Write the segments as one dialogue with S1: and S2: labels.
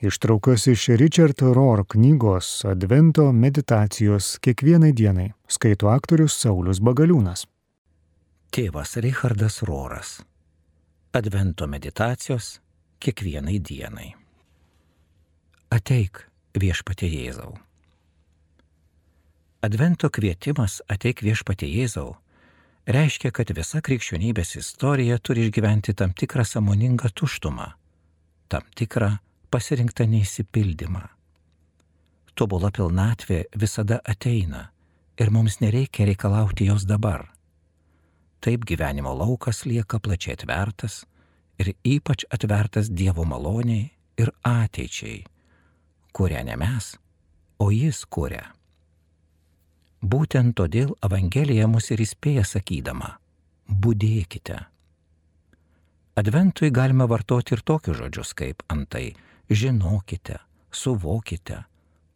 S1: Ištraukas iš Richard Rohr knygos Advento meditacijos kiekvienai dienai skaito aktorius Saulis Bagaliūnas.
S2: Tėvas Richardas Roras. Advento meditacijos kiekvienai dienai. Ateik viešpatie Jėzau. Advento kvietimas Ateik viešpatie Jėzau reiškia, kad visa krikščionybės istorija turi išgyventi tam tikrą samoningą tuštumą, tam tikrą pasirinktą neįsipildymą. Tobula pilnatvė visada ateina ir mums nereikia reikalauti jos dabar. Taip gyvenimo laukas lieka plačiai atvertas ir ypač atvertas Dievo maloniai ir ateičiai, kurią ne mes, o Jis kuria. Būtent todėl Evangelija mus ir įspėja sakydama - būdėkite. Adventui galime vartoti ir tokius žodžius kaip antai žinokite, suvokite,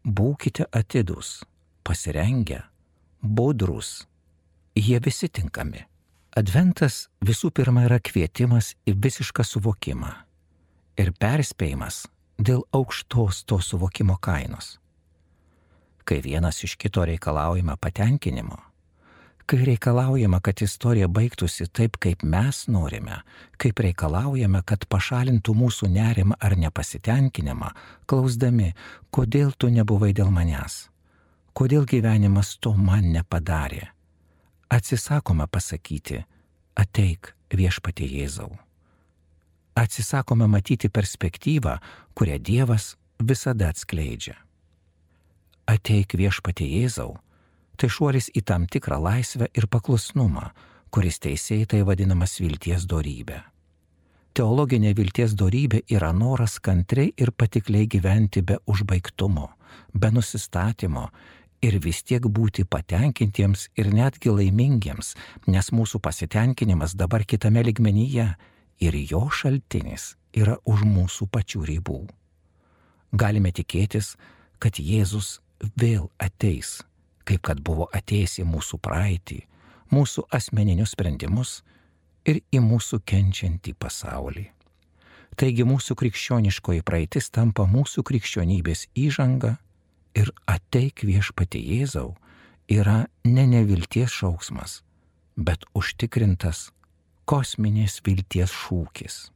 S2: būkite atidus, pasirengę, budrus. Jie visi tinkami. Adventas visų pirma yra kvietimas į visišką suvokimą ir perspėjimas dėl aukštos to suvokimo kainos. Kai vienas iš kito reikalaujame patenkinimo, kai reikalaujama, kad istorija baigtųsi taip, kaip mes norime, kaip reikalaujame, kad pašalintų mūsų nerimą ar nepasitenkinimą, klausdami, kodėl tu nebuvai dėl manęs, kodėl gyvenimas to man nepadarė. Atsisakome pasakyti, ateik viešpatie Jėzau. Atsisakome matyti perspektyvą, kurią Dievas visada atskleidžia. Ateik viešpatie Jėzau tai šuolis į tam tikrą laisvę ir paklusnumą, kuris teisėtai vadinamas vilties dorybė. Teologinė vilties dorybė yra noras kantriai ir patikliai gyventi be užbaigtumo, be nusistatymo ir vis tiek būti patenkintiems ir netgi laimingiems, nes mūsų pasitenkinimas dabar kitame ligmenyje ir jo šaltinis yra už mūsų pačių ribų. Galime tikėtis, kad Jėzus vėl ateis kaip kad buvo atėjęs į mūsų praeitį, mūsų asmeninius sprendimus ir į mūsų kenčiantį pasaulį. Taigi mūsų krikščioniškoji praeitis tampa mūsų krikščionybės įžanga ir ateik viešpati Jėzau yra ne nevilties šauksmas, bet užtikrintas kosminės vilties šūkis.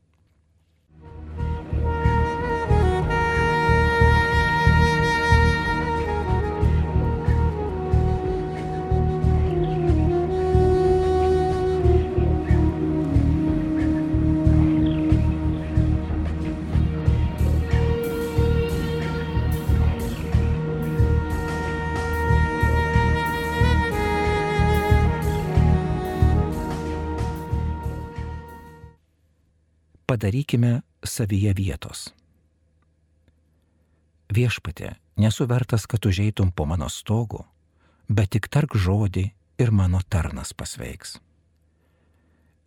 S2: Padarykime savyje vietos. Viešpatė, nesu vertas, kad užeitum po mano stogu, bet tik tark žodį ir mano tarnas pasveiks.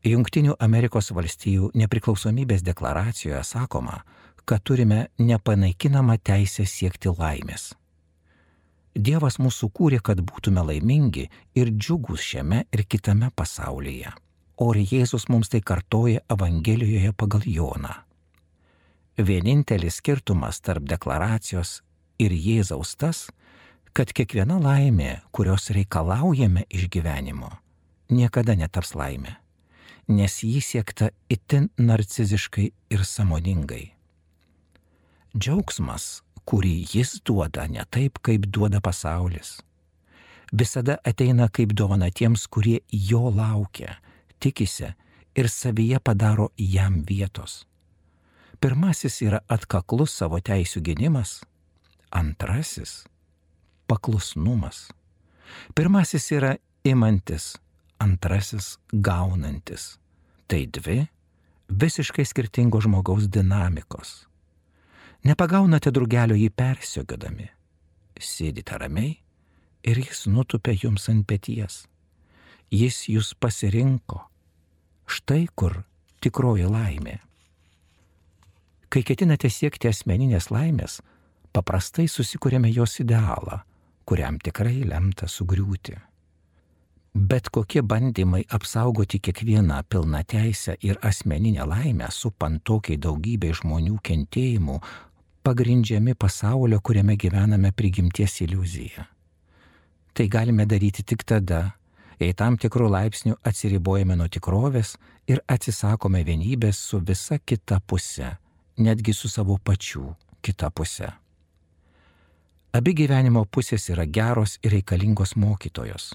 S2: Junktinių Amerikos valstijų nepriklausomybės deklaracijoje sakoma, kad turime nepanaikinamą teisę siekti laimės. Dievas mūsų kūrė, kad būtume laimingi ir džiugus šiame ir kitame pasaulyje o ir Jėzus mums tai kartoja Evangelijoje pagal Joną. Vienintelis skirtumas tarp deklaracijos ir Jėzaus tas, kad kiekviena laimė, kurios reikalaujame iš gyvenimo, niekada netaps laimė, nes jį siekta itin narciziškai ir samoningai. Džiaugsmas, kurį jis duoda ne taip, kaip duoda pasaulis, visada ateina kaip dovana tiems, kurie jo laukia tikisi ir savyje padaro jam vietos. Pirmasis yra atkaklus savo teisų gynimas, antrasis - paklusnumas. Pirmasis yra imantis, antrasis - gaunantis. Tai dvi visiškai skirtingos žmogaus dinamikos. Nepagaunate drugelio jį persiogiodami. Sėdite ramiai ir jis nutupia jums ant pėties. Jis jūs pasirinko, Štai kur tikroji laimė. Kai ketinate siekti asmeninės laimės, paprastai susikūrėme jos idealą, kuriam tikrai lemta sugriūti. Bet kokie bandymai apsaugoti kiekvieną pilną teisę ir asmeninę laimę, supant tokiai daugybė žmonių kentėjimų, pagrindžiami pasaulio, kuriame gyvename prigimties iliuziją. Tai galime daryti tik tada, jei tam tikrų laipsnių atsiribojame nuo tikrovės ir atsisakome vienybės su visa kita puse, netgi su savo pačių kita puse. Abi gyvenimo pusės yra geros ir reikalingos mokytojos.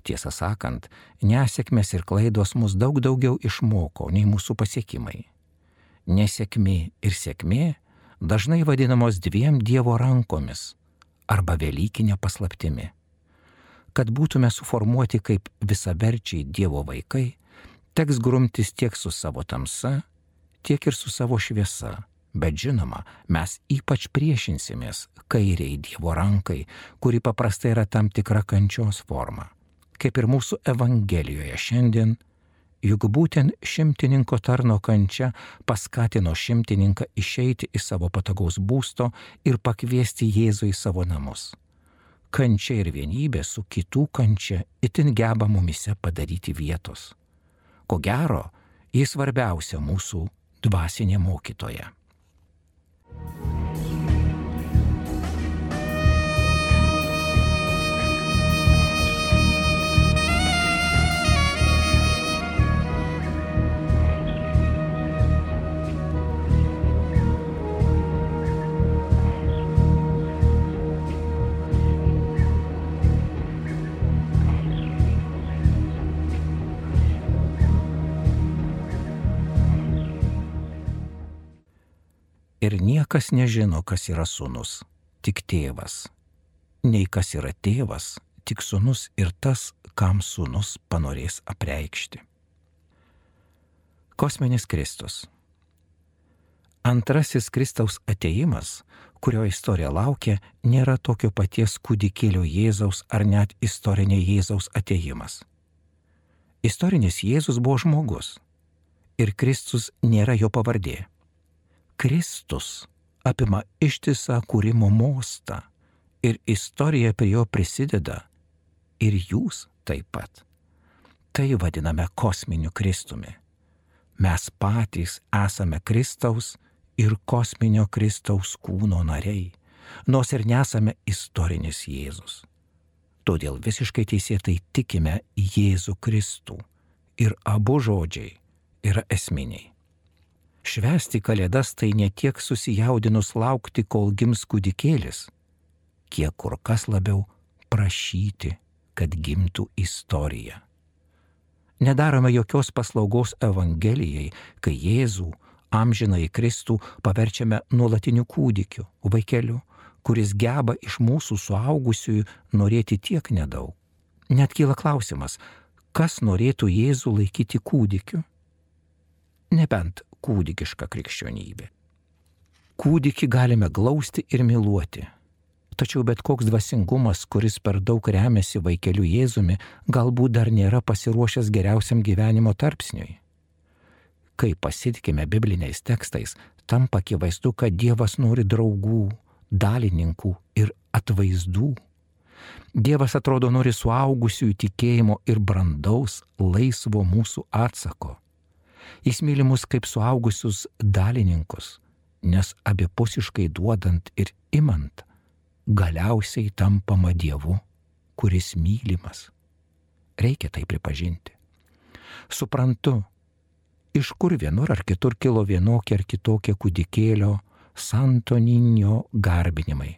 S2: Tiesą sakant, nesėkmės ir klaidos mus daug daugiau išmoko nei mūsų pasiekimai. Nesėkmė ir sėkmė dažnai vadinamos dviem Dievo rankomis arba Velykinė paslaptimi kad būtume suformuoti kaip visaverčiai Dievo vaikai, teks grumtis tiek su savo tamsa, tiek ir su savo šviesa. Bet žinoma, mes ypač priešinsimės kairiai Dievo rankai, kuri paprastai yra tam tikra kančios forma. Kaip ir mūsų Evangelijoje šiandien, juk būtent šimtininko tarno kančia paskatino šimtininką išeiti iš savo patogaus būsto ir pakviesti Jėzų į savo namus kančia ir vienybė su kitų kančia itin geba mumise padaryti vietos. Ko gero, jis svarbiausia mūsų dvasinė mokytoja. Ir niekas nežino, kas yra sunus, tik tėvas. Nei kas yra tėvas, tik sunus ir tas, kam sunus panorės apreikšti. Kosminis Kristus. Antrasis Kristaus ateimas, kurio istorija laukia, nėra tokio paties kūdikėlio Jėzaus ar net istorinė Jėzaus ateimas. Istorinis Jėzus buvo žmogus ir Kristus nėra jo pavardė. Kristus apima ištisą kūrimo mostą ir istorija prie jo prisideda ir jūs taip pat. Tai vadiname kosminiu Kristumi. Mes patys esame Kristaus ir kosminio Kristaus kūno nariai, nors ir nesame istorinis Jėzus. Todėl visiškai teisėtai tikime Jėzų Kristų ir abu žodžiai yra esminiai. Švesti Kalėdas tai ne tiek susijaudinus laukti, kol gims kūdikėlis, kiek kur kas labiau prašyti, kad gimtų istorija. Nedarome jokios paslaugos Evangelijai, kai Jėzų, amžinai Kristų, paverčiame nuolatiniu kūdikiu, vaikeliu, kuris geba iš mūsų suaugusiųjų norėti tiek nedaug. Net kyla klausimas, kas norėtų Jėzų laikyti kūdikiu? Nebent kūdikiška krikščionybė. Kūdikį galime glausti ir myluoti. Tačiau bet koks dvasingumas, kuris per daug remiasi vaikeliu Jėzumi, galbūt dar nėra pasiruošęs geriausiam gyvenimo tarpsniui. Kai pasitikime bibliniais tekstais, tampa akivaizdu, kad Dievas nori draugų, dalininkų ir atvaizdų. Dievas atrodo nori suaugusiųjų tikėjimo ir brandaus, laisvo mūsų atsako. Jis myli mus kaip suaugusius dalininkus, nes abipusiškai duodant ir imant, galiausiai tampama Dievu, kuris mylimas. Reikia tai pripažinti. Suprantu, iš kur vienur ar kitur kilo vienokie ar kitokie kūdikėlio, santoninio garbinimai,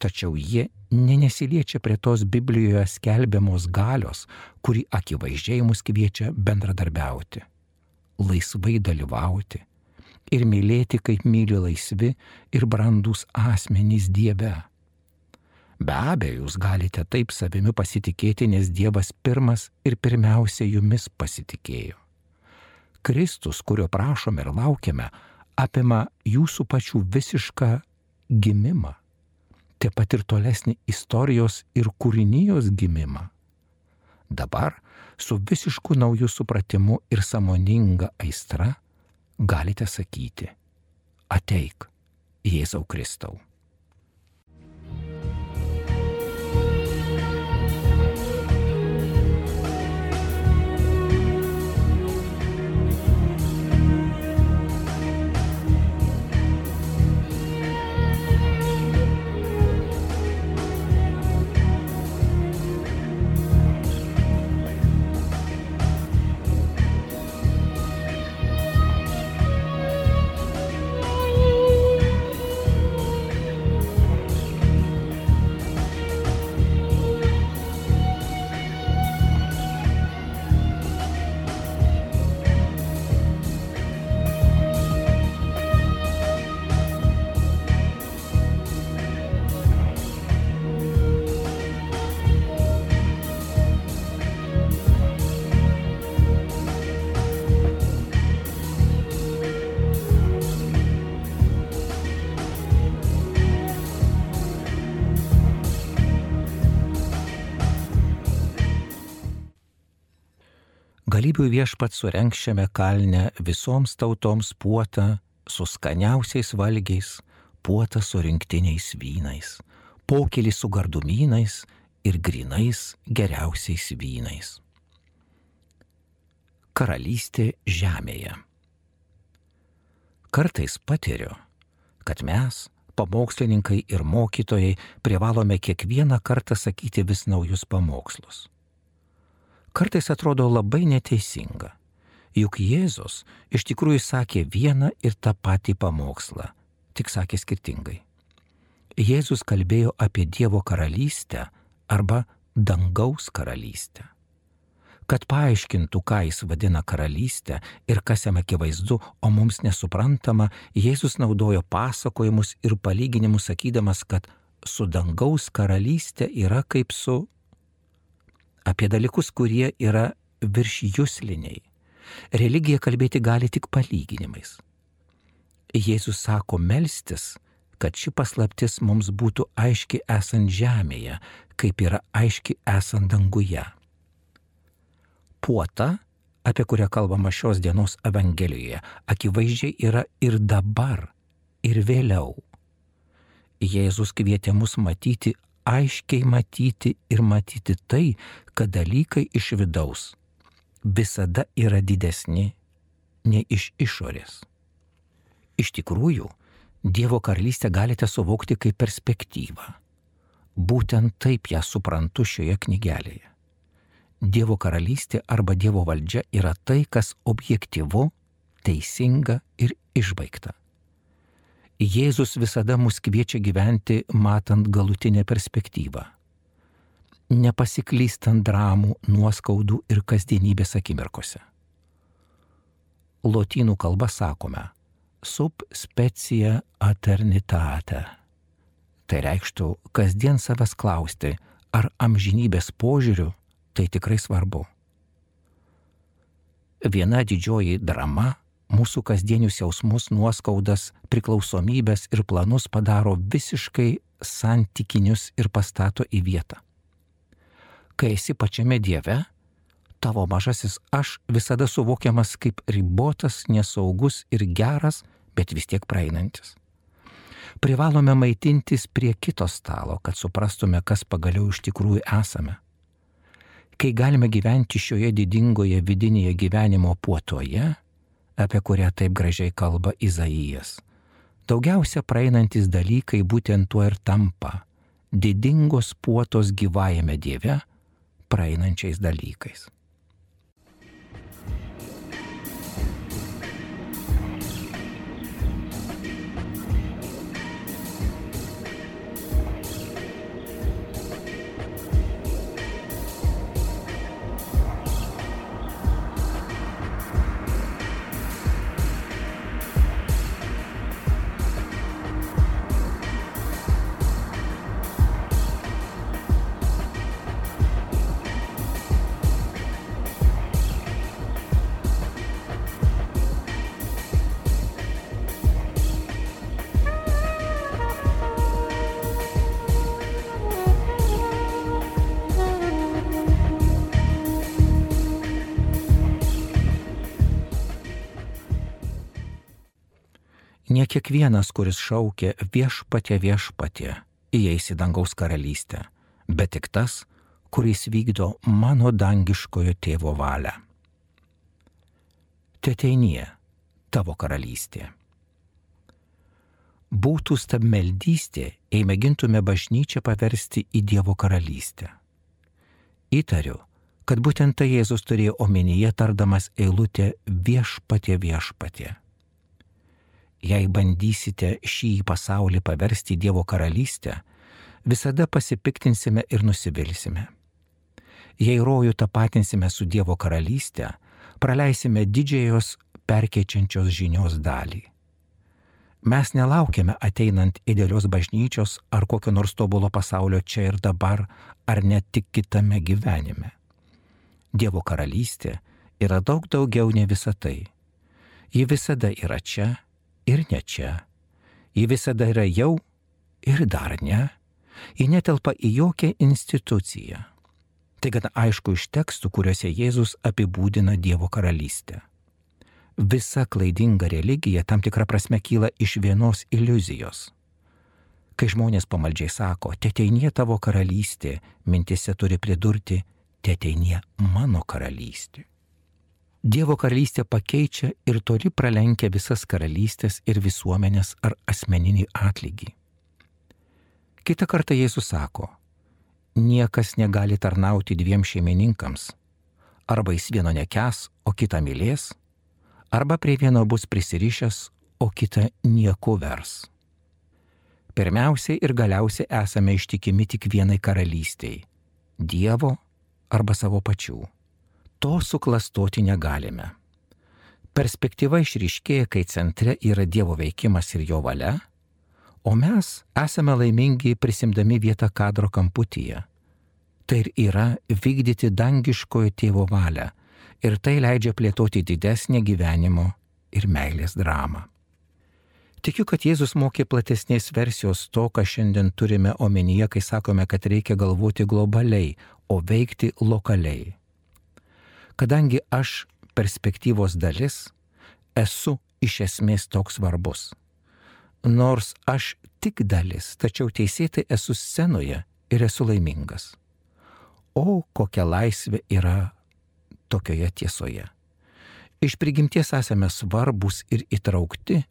S2: tačiau jie nesiliečia prie tos Biblijoje skelbiamos galios, kuri akivaizdžiai mus kviečia bendradarbiauti laisvai dalyvauti ir mylėti, kaip myli laisvi ir brandus asmenys Dieve. Be abejo, jūs galite taip savimi pasitikėti, nes Dievas pirmas ir pirmiausia jumis pasitikėjo. Kristus, kurio prašome ir laukiame, apima jūsų pačių visišką gimimą, taip pat ir tolesnį istorijos ir kūrinijos gimimą. Dabar su visišku nauju supratimu ir samoninga aistra galite sakyti, ateik Jėzau Kristau. Galybių viešpat surenk šiame kalne visoms tautoms puotą su skaniausiais valgiais, puotą su rinktiniais vynais, pokėlį su gardumynais ir grinais geriausiais vynais. Karalystė žemėje. Kartais patiriu, kad mes, pamokslininkai ir mokytojai, privalome kiekvieną kartą sakyti vis naujus pamokslus. Kartais atrodo labai neteisinga, juk Jėzus iš tikrųjų sakė vieną ir tą patį pamokslą, tik sakė skirtingai. Jėzus kalbėjo apie Dievo karalystę arba dangaus karalystę kad paaiškintų, ką jis vadina karalystę ir kas jam akivaizdu, o mums nesuprantama, Jėzus naudojo pasakojimus ir palyginimus sakydamas, kad su dangaus karalystė yra kaip su apie dalykus, kurie yra virš jūsliniai. Religija kalbėti gali tik palyginimais. Jėzus sako melstis, kad ši paslaptis mums būtų aiški esant žemėje, kaip yra aiški esant danguje puota, apie kurią kalbama šios dienos Evangelijoje, akivaizdžiai yra ir dabar, ir vėliau. Jėzus kvietė mus matyti, aiškiai matyti ir matyti tai, kad dalykai iš vidaus visada yra didesni nei iš išorės. Iš tikrųjų, Dievo karalystę galite suvokti kaip perspektyvą. Būtent taip ją suprantu šioje knygelėje. Dievo karalystė arba Dievo valdžia yra tai, kas objektivu, teisinga ir išbaigta. Jėzus visada mus kviečia gyventi matant galutinę perspektyvą. Nepasiklystant dramų, nuoskaudų ir kasdienybės akimirkose. Lotynų kalba sakome sub specia eternitate. Tai reikštų kasdien savęs klausti, ar amžinybės požiūriu tai tikrai svarbu. Viena didžioji drama mūsų kasdienius jausmus, nuoskaudas, priklausomybės ir planus padaro visiškai santykinius ir pastato į vietą. Kai esi pačiame Dieve, tavo mažasis aš visada suvokiamas kaip ribotas, nesaugus ir geras, bet vis tiek praeinantis. Privalome maitintis prie kito stalo, kad suprastume, kas pagaliau iš tikrųjų esame kai galime gyventi šioje didingoje vidinėje gyvenimo puotoje, apie kurią taip gražiai kalba Izaijas. Daugiausia praeinantis dalykai būtent tuo ir tampa - didingos puotos gyvajame Dieve praeinančiais dalykais. Kiekvienas, kuris šaukia viešpatė viešpatė, įeis į dangaus karalystę, bet tik tas, kuris vykdo mano dangiškojo tėvo valią. Teteinie tavo karalystė. Būtų stabmeldystė, jei mėgintume bažnyčią paversti į Dievo karalystę. Įtariu, kad būtent tai Jėzus turėjo omenyje tardamas eilutę viešpatė viešpatė jei bandysite šį pasaulį paversti Dievo karalystę, visada pasipiktinsime ir nusivilsime. Jei rojų tapatinsime su Dievo karalystė, praleisime didžiajos perkeičiančios žinios dalį. Mes nelaukiame ateinant idealios bažnyčios ar kokio nors tobulo pasaulio čia ir dabar, ar net tik kitame gyvenime. Dievo karalystė yra daug daugiau nei visa tai. Ji visada yra čia ir ne čia. Ji visada yra jau ir dar ne. Ji netelpa į jokią instituciją. Tai gana aišku iš tekstų, kuriuose Jėzus apibūdina Dievo karalystę. Visa klaidinga religija tam tikrą prasme kyla iš vienos iliuzijos. Kai žmonės pamaldžiai sako, teteinie tavo karalystė, mintise turi pridurti, teteinie mano karalystė. Dievo karalystė pakeičia ir toli pralenkia visas karalystės ir visuomenės ar asmeninį atlygį. Kita kartą Jėzus sako, niekas negali tarnauti dviem šeimininkams. Arba jis vieno nekes, o kitą mylės, arba prie vieno bus prisirišęs, o kitą nieko vers. Pirmiausiai ir galiausiai esame ištikimi tik vienai karalystiai - Dievo arba savo pačių to suklastoti negalime. Perspektyva išryškėja, kai centre yra Dievo veikimas ir jo valia, o mes esame laimingi prisimdami vietą kadro kamputyje. Tai ir yra vykdyti dangiškojo tėvo valią ir tai leidžia plėtoti didesnį gyvenimo ir meilės dramą. Tikiu, kad Jėzus mokė platesnės versijos to, ką šiandien turime omenyje, kai sakome, kad reikia galvoti globaliai, o veikti lokaliai kadangi aš perspektyvos dalis esu iš esmės toks svarbus. Nors aš tik dalis, tačiau teisėtai esu scenoje ir esu laimingas. O kokia laisvė yra tokioje tiesoje. Iš prigimties esame svarbus ir įtraukti,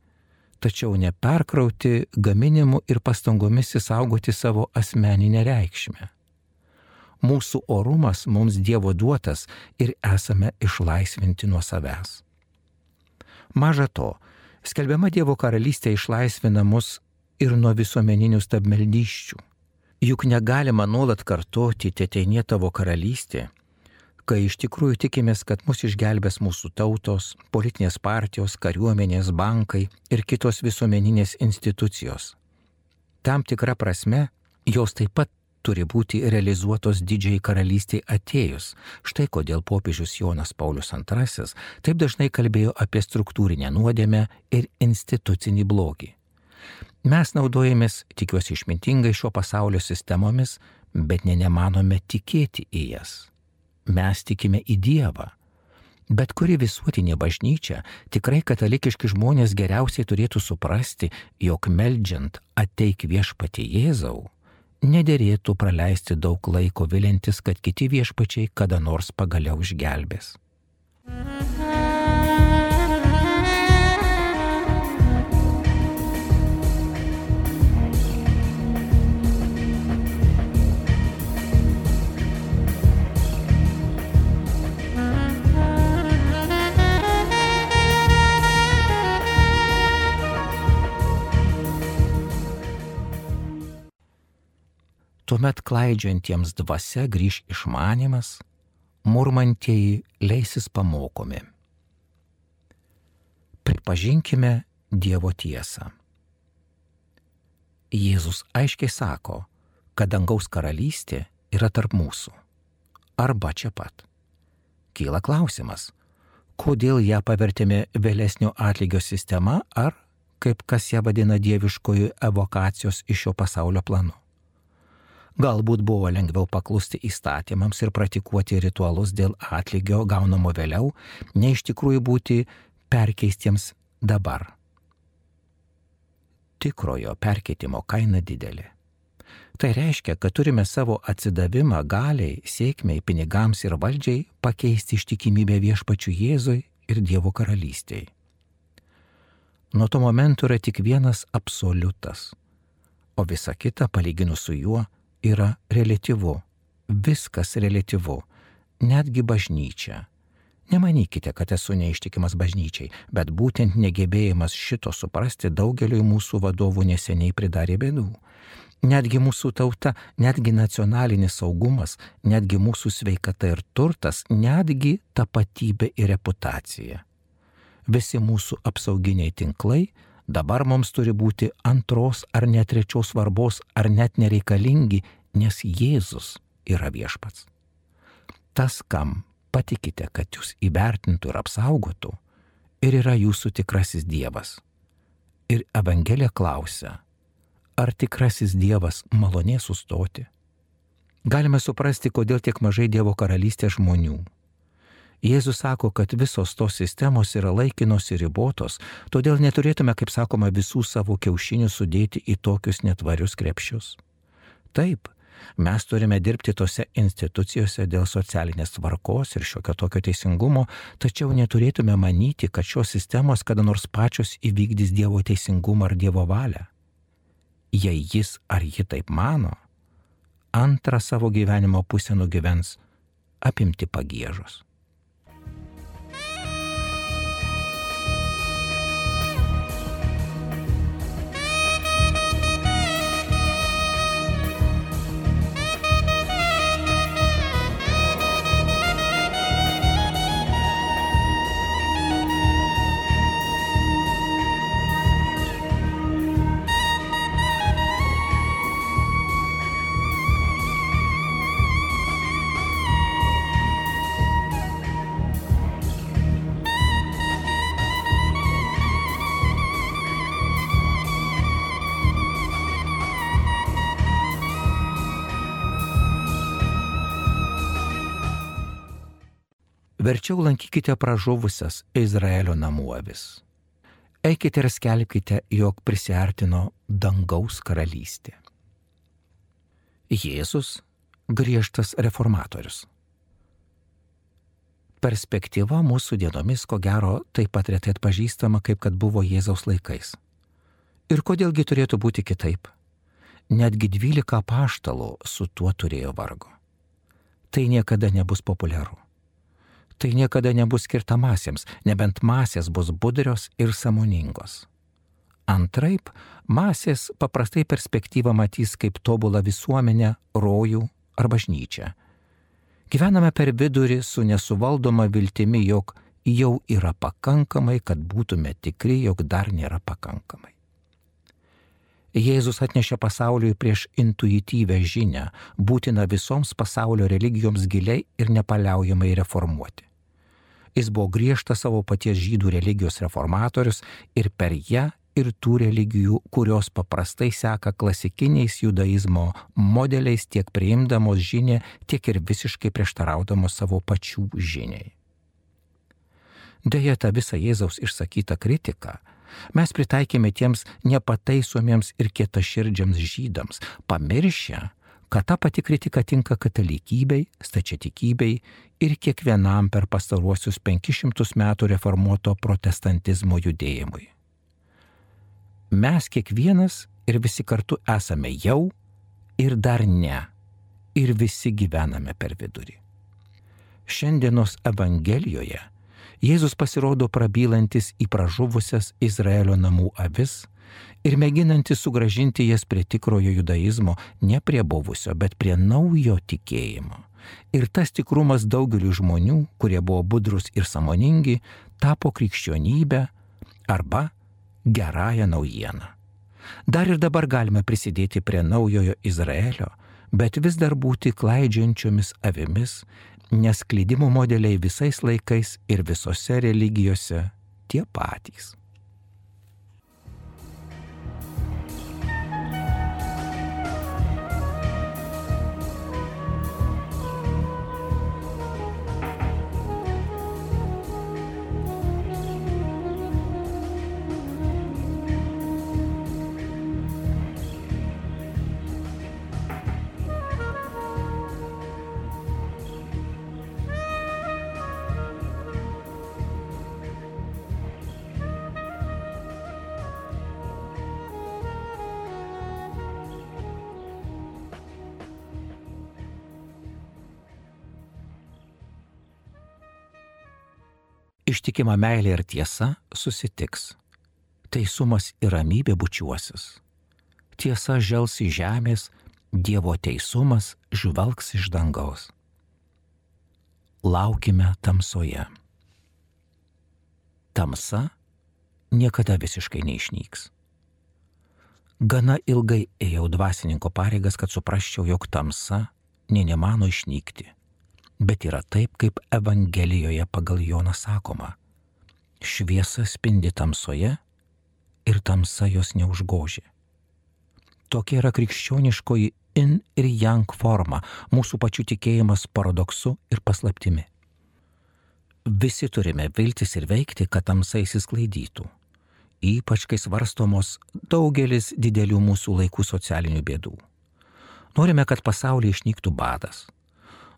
S2: tačiau neperkrauti gaminimu ir pastangomis įsaugoti savo asmeninę reikšmę mūsų orumas mums Dievo duotas ir esame išlaisvinti nuo savęs. Maža to, skelbiama Dievo karalystė išlaisvina mus ir nuo visuomeninių stabmeldyščių. Juk negalima nuolat kartoti teteinė tavo karalystė, kai iš tikrųjų tikimės, kad mus išgelbės mūsų tautos, politinės partijos, kariuomenės, bankai ir kitos visuomeninės institucijos. Tam tikra prasme, jos taip pat turi būti realizuotos didžiai karalystiai atėjus. Štai kodėl popiežius Jonas Paulius II taip dažnai kalbėjo apie struktūrinę nuodėmę ir institucinį blogį. Mes naudojamės, tikiuosi išmintingai, šio pasaulio sistemomis, bet ne nemanome tikėti į jas. Mes tikime į Dievą. Bet kuri visuotinė bažnyčia, tikrai katalikiški žmonės geriausiai turėtų suprasti, jog meldžiant ateik viešpati Jėzau, nederėtų praleisti daug laiko vilintis, kad kiti viešpačiai kada nors pagaliau išgelbės. Tuomet klaidžiantiems dvasia grįž išmanimas, murmantieji leisis pamokomi. Pripažinkime Dievo tiesą. Jėzus aiškiai sako, kad dangaus karalystė yra tarp mūsų. Arba čia pat. Kyla klausimas, kodėl ją pavertėme vėlesnio atlygio sistema ar, kaip kas ją vadina dieviškojų evokacijos iš šio pasaulio planu. Galbūt buvo lengviau paklusti įstatymams ir praktikuoti ritualus dėl atlygio gaunamo vėliau, nei iš tikrųjų būti perkeistiems dabar. Tikrojo perkeitimo kaina didelė. Tai reiškia, kad turime savo atsidavimą galiai, sėkmiai, pinigams ir valdžiai pakeisti ištikimybę viešpačių Jėzui ir Dievo karalystėje. Nuo to momento yra tik vienas absoliutas, o visa kita palyginus su juo yra relativu. Viskas relativu. Netgi bažnyčia. Nemanykite, kad esu neištikimas bažnyčiai, bet būtent negebėjimas šito suprasti daugeliui mūsų vadovų neseniai pridarė bėdų. Netgi mūsų tauta, netgi nacionalinis saugumas, netgi mūsų sveikata ir turtas, netgi tapatybė ir reputacija. Visi mūsų apsauginiai tinklai dabar mums turi būti antros ar net trečios svarbos ar net nereikalingi, nes Jėzus yra viešpats. Tas, kam patikite, kad jūs įvertintų ir apsaugotų, ir yra jūsų tikrasis Dievas. Ir Evangelija klausia, ar tikrasis Dievas malonės sustoti? Galime suprasti, kodėl tiek mažai Dievo karalystė žmonių. Jėzus sako, kad visos tos sistemos yra laikinos ir ribotos, todėl neturėtume, kaip sakoma, visų savo kiaušinių sudėti į tokius netvarius krepšius. Taip, mes turime dirbti tose institucijose dėl socialinės tvarkos ir šiokio tokio teisingumo, tačiau neturėtume manyti, kad šios sistemos kada nors pačios įvykdys Dievo teisingumą ar Dievo valią. Jei jis ar ji taip mano, antrą savo gyvenimo pusę nugyvens apimti pagėžos. Verčiau lankykite pražuvusias Izraelio namų avis. Eikite ir skelbkite, jog prisartino dangaus karalystė. Jėzus griežtas reformatorius. Perspektyva mūsų dienomis, ko gero, taip pat retai atpažįstama, kaip kad buvo Jėzaus laikais. Ir kodėlgi turėtų būti kitaip? Netgi dvylika paštalų su tuo turėjo vargo. Tai niekada nebus populiaru tai niekada nebus skirta masėms, nebent masės bus budrios ir samoningos. Antraip, masės paprastai perspektyvą matys kaip tobulą visuomenę, rojų ar bažnyčią. Gyvename per vidurį su nesuvaldoma viltimi, jog jau yra pakankamai, kad būtume tikri, jog dar nėra pakankamai. Jėzus atnešė pasauliui prieš intuityvę žinę, būtina visoms pasaulio religijoms giliai ir nepaliaujamai reformuoti. Jis buvo griežtas savo paties žydų religijos reformatorius ir per ją ir tų religijų, kurios paprastai seka klasikiniais judaizmo modeliais, tiek priimdamos žinę, tiek ir visiškai prieštaraudamos savo pačių žiniai. Deja, tą visą Jėzaus išsakytą kritiką mes pritaikėme tiems nepataisomiems ir kietaširdžiams žydams, pamiršę, kad ta pati kritika tinka katalikybei, stačiatikybei ir kiekvienam per pastaruosius 500 metų reformuoto protestantizmo judėjimui. Mes kiekvienas ir visi kartu esame jau ir dar ne, ir visi gyvename per vidurį. Šiandienos Evangelijoje Jėzus pasirodo prabylantis į pražuvusias Izraelio namų avis ir mėginantis sugražinti jas prie tikrojo judaizmo, ne prie buvusio, bet prie naujo tikėjimo. Ir tas tikrumas daugeliu žmonių, kurie buvo budrus ir samoningi, tapo krikščionybė arba gerąją naujieną. Dar ir dabar galime prisidėti prie naujojo Izraelio, bet vis dar būti klaidžiančiomis avimis, nes klydimo modeliai visais laikais ir visose religijose tie patys. Ištikima meilė ir tiesa susitiks. Teisumas ir ramybė bučiuosis. Tiesa žels į žemės, Dievo teisumas žvelgs iš dangaus. Laukime tamsoje. Tamsa niekada visiškai neišnyks. Gana ilgai ėjau dvasininko pareigas, kad suprasčiau, jog tamsa nė nemano išnykti bet yra taip, kaip Evangelijoje pagal Joną sakoma. Šviesa spindi tamsoje ir tamsa jos neužgožė. Tokia yra krikščioniškoji in ir yang forma, mūsų pačių tikėjimas paradoksu ir paslaptimi. Visi turime viltis ir veikti, kad tamsa įsisklaidytų. Ypač kai svarstomos daugelis didelių mūsų laikų socialinių bėdų. Norime, kad pasaulyje išnyktų badas.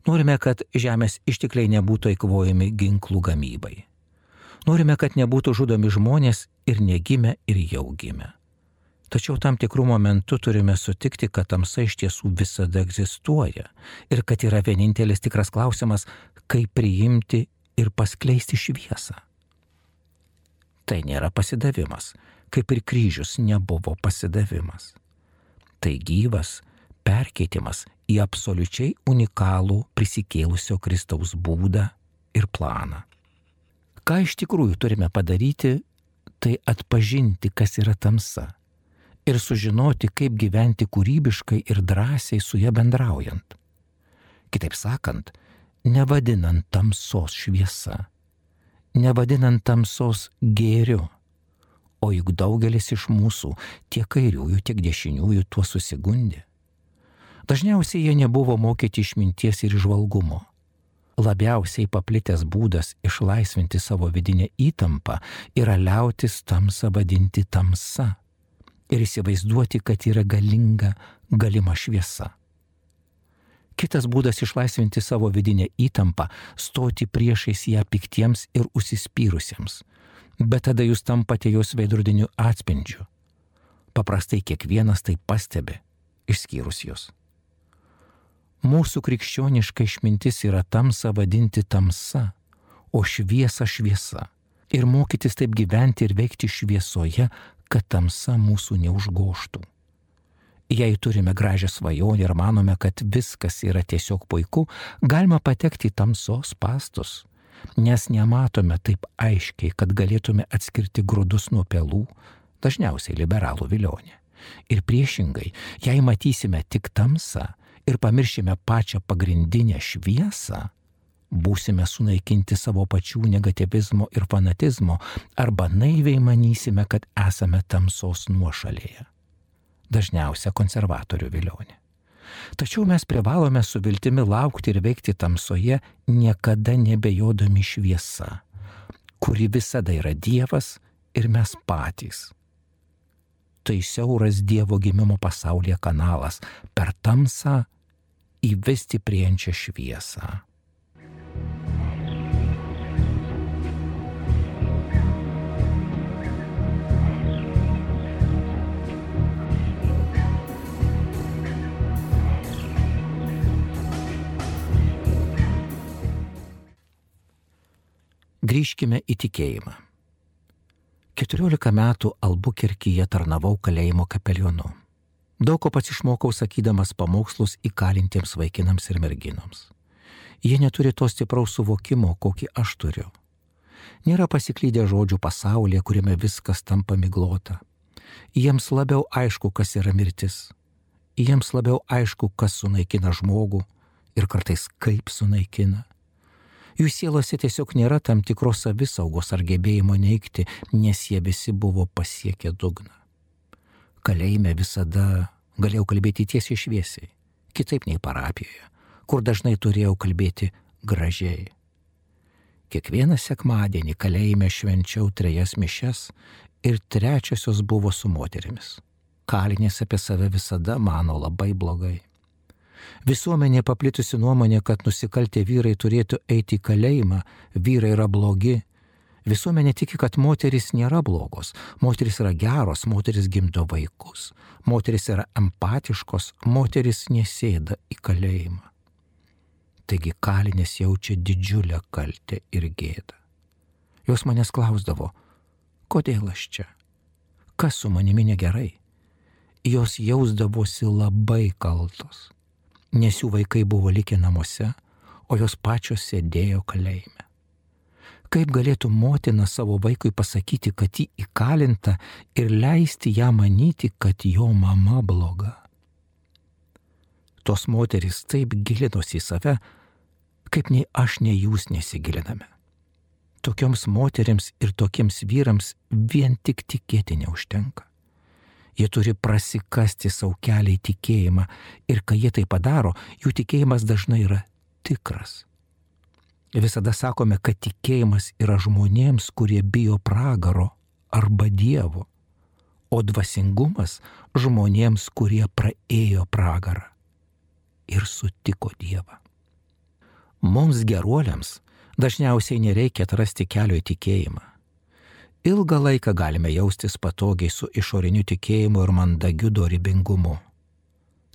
S2: Norime, kad žemės ištikliai nebūtų eikvojami ginklų gamybai. Norime, kad nebūtų žudomi žmonės ir negimę, ir jau gimę. Tačiau tam tikrų momentų turime sutikti, kad tamsa iš tiesų visada egzistuoja ir kad yra vienintelis tikras klausimas, kaip priimti ir paskleisti šviesą. Tai nėra pasidavimas, kaip ir kryžius nebuvo pasidavimas. Tai gyvas perkeitimas į absoliučiai unikalų prisikėlusio Kristaus būdą ir planą. Ką iš tikrųjų turime padaryti, tai atpažinti, kas yra tamsa ir sužinoti, kaip gyventi kūrybiškai ir drąsiai su ja bendraujant. Kitaip sakant, nevadinant tamsos šviesa, nevadinant tamsos gėriu, o juk daugelis iš mūsų, tiek kairiųjų, tiek dešiniųjų, tuo susigundė. Dažniausiai jie nebuvo mokyti išminties ir išvalgumo. Labiausiai paplitęs būdas išlaisvinti savo vidinę įtampą yra liautis tamsą vadinti tamsa ir įsivaizduoti, kad yra galinga, galima šviesa. Kitas būdas išlaisvinti savo vidinę įtampą - stoti priešais ją piktiems ir užsispyrusiems. Bet tada jūs tampate jos veidrodiniu atspindžiu. Paprastai kiekvienas tai pastebi, išskyrus jūs. Mūsų krikščioniška išmintis yra tamsa vadinti tamsa, o šviesa šviesa. Ir mokytis taip gyventi ir veikti šviesoje, kad tamsa mūsų neužgoštų. Jei turime gražią svajonę ir manome, kad viskas yra tiesiog puiku, galima patekti į tamsos pastus, nes nematome taip aiškiai, kad galėtume atskirti grūdus nuo pelų, dažniausiai liberalų vilionė. Ir priešingai, jei matysime tik tamsą ir pamiršime pačią pagrindinę šviesą, būsime sunaikinti savo pačių negativizmo ir fanatizmo arba naiviai manysime, kad esame tamsos nuošalėje dažniausia konservatorių vilionė. Tačiau mes privalome su viltimi laukti ir veikti tamsoje, niekada nebejodami šviesa, kuri visada yra Dievas ir mes patys. Tai siauras Dievo gimimo pasaulyje kanalas per tamsą įvesti prienčią šviesą. Grįžkime į tikėjimą. 14 metų Albukerkyje tarnavau kalėjimo kapelionu. Daug ko pats išmokau sakydamas pamokslus įkalintiems vaikinams ir merginoms. Jie neturi to stipraus suvokimo, kokį aš turiu. Nėra pasiklydę žodžių pasaulyje, kuriame viskas tampa miglota. Jiems labiau aišku, kas yra mirtis. Jiems labiau aišku, kas sunaikina žmogų ir kartais kaip sunaikina Jų sielose tiesiog nėra tam tikros savisaugos ar gebėjimo neikti, nes jie visi buvo pasiekę dugną. Kalėjime visada galėjau kalbėti tiesiai šviesiai, kitaip nei parapijoje, kur dažnai turėjau kalbėti gražiai. Kiekvieną sekmadienį kalėjime švenčiau trejas mišes ir trečiosios buvo su moterimis. Kalinės apie save visada mano labai blogai. Visuomenė paplitusi nuomonė, kad nusikaltę vyrai turėtų eiti į kalėjimą, vyrai yra blogi. Visuomenė tiki, kad moteris nėra blogos, moteris yra geros, moteris gimdo vaikus, moteris yra empatiškos, moteris nesėda į kalėjimą. Taigi kalinės jaučia didžiulę kaltę ir gėdą. Jos manęs klausdavo, kodėl aš čia? Kas su manimi negerai? Jos jausdavosi labai kaltos nes jų vaikai buvo likę namuose, o jos pačios sėdėjo kalėjime. Kaip galėtų motina savo vaikui pasakyti, kad jį įkalinta ir leisti ją manyti, kad jo mama bloga? Tos moterys taip gilinosi į save, kaip nei aš, nei jūs nesigiliname. Tokioms moteriams ir tokiems vyrams vien tik tikėti neužtenka. Jie turi prasikasti savo kelią į tikėjimą ir kai jie tai padaro, jų tikėjimas dažnai yra tikras. Visada sakome, kad tikėjimas yra žmonėms, kurie bijo pragaro arba Dievo, o dvasingumas žmonėms, kurie praėjo pragarą ir sutiko Dievą. Mums geruoliams dažniausiai nereikia atrasti kelio į tikėjimą ilgą laiką galime jaustis patogiai su išoriniu tikėjimu ir mandagiu dorybingumu.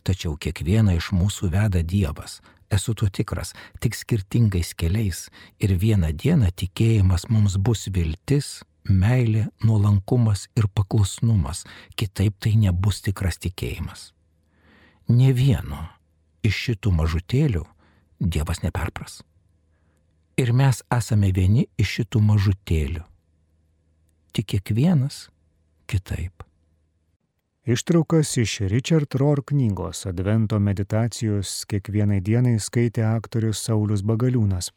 S2: Tačiau kiekvieną iš mūsų veda Dievas, esu tuo tikras, tik skirtingais keliais ir vieną dieną tikėjimas mums bus viltis, meilė, nuolankumas ir paklusnumas, kitaip tai nebus tikras tikėjimas. Ne vieno iš šitų mažutėlių Dievas neperpras. Ir mes esame vieni iš šitų mažutėlių tik kiekvienas kitaip.
S1: Ištraukas iš Richard Rohr knygos Advento meditacijos kiekvienai dienai skaitė aktorius Saulis Bagaliūnas.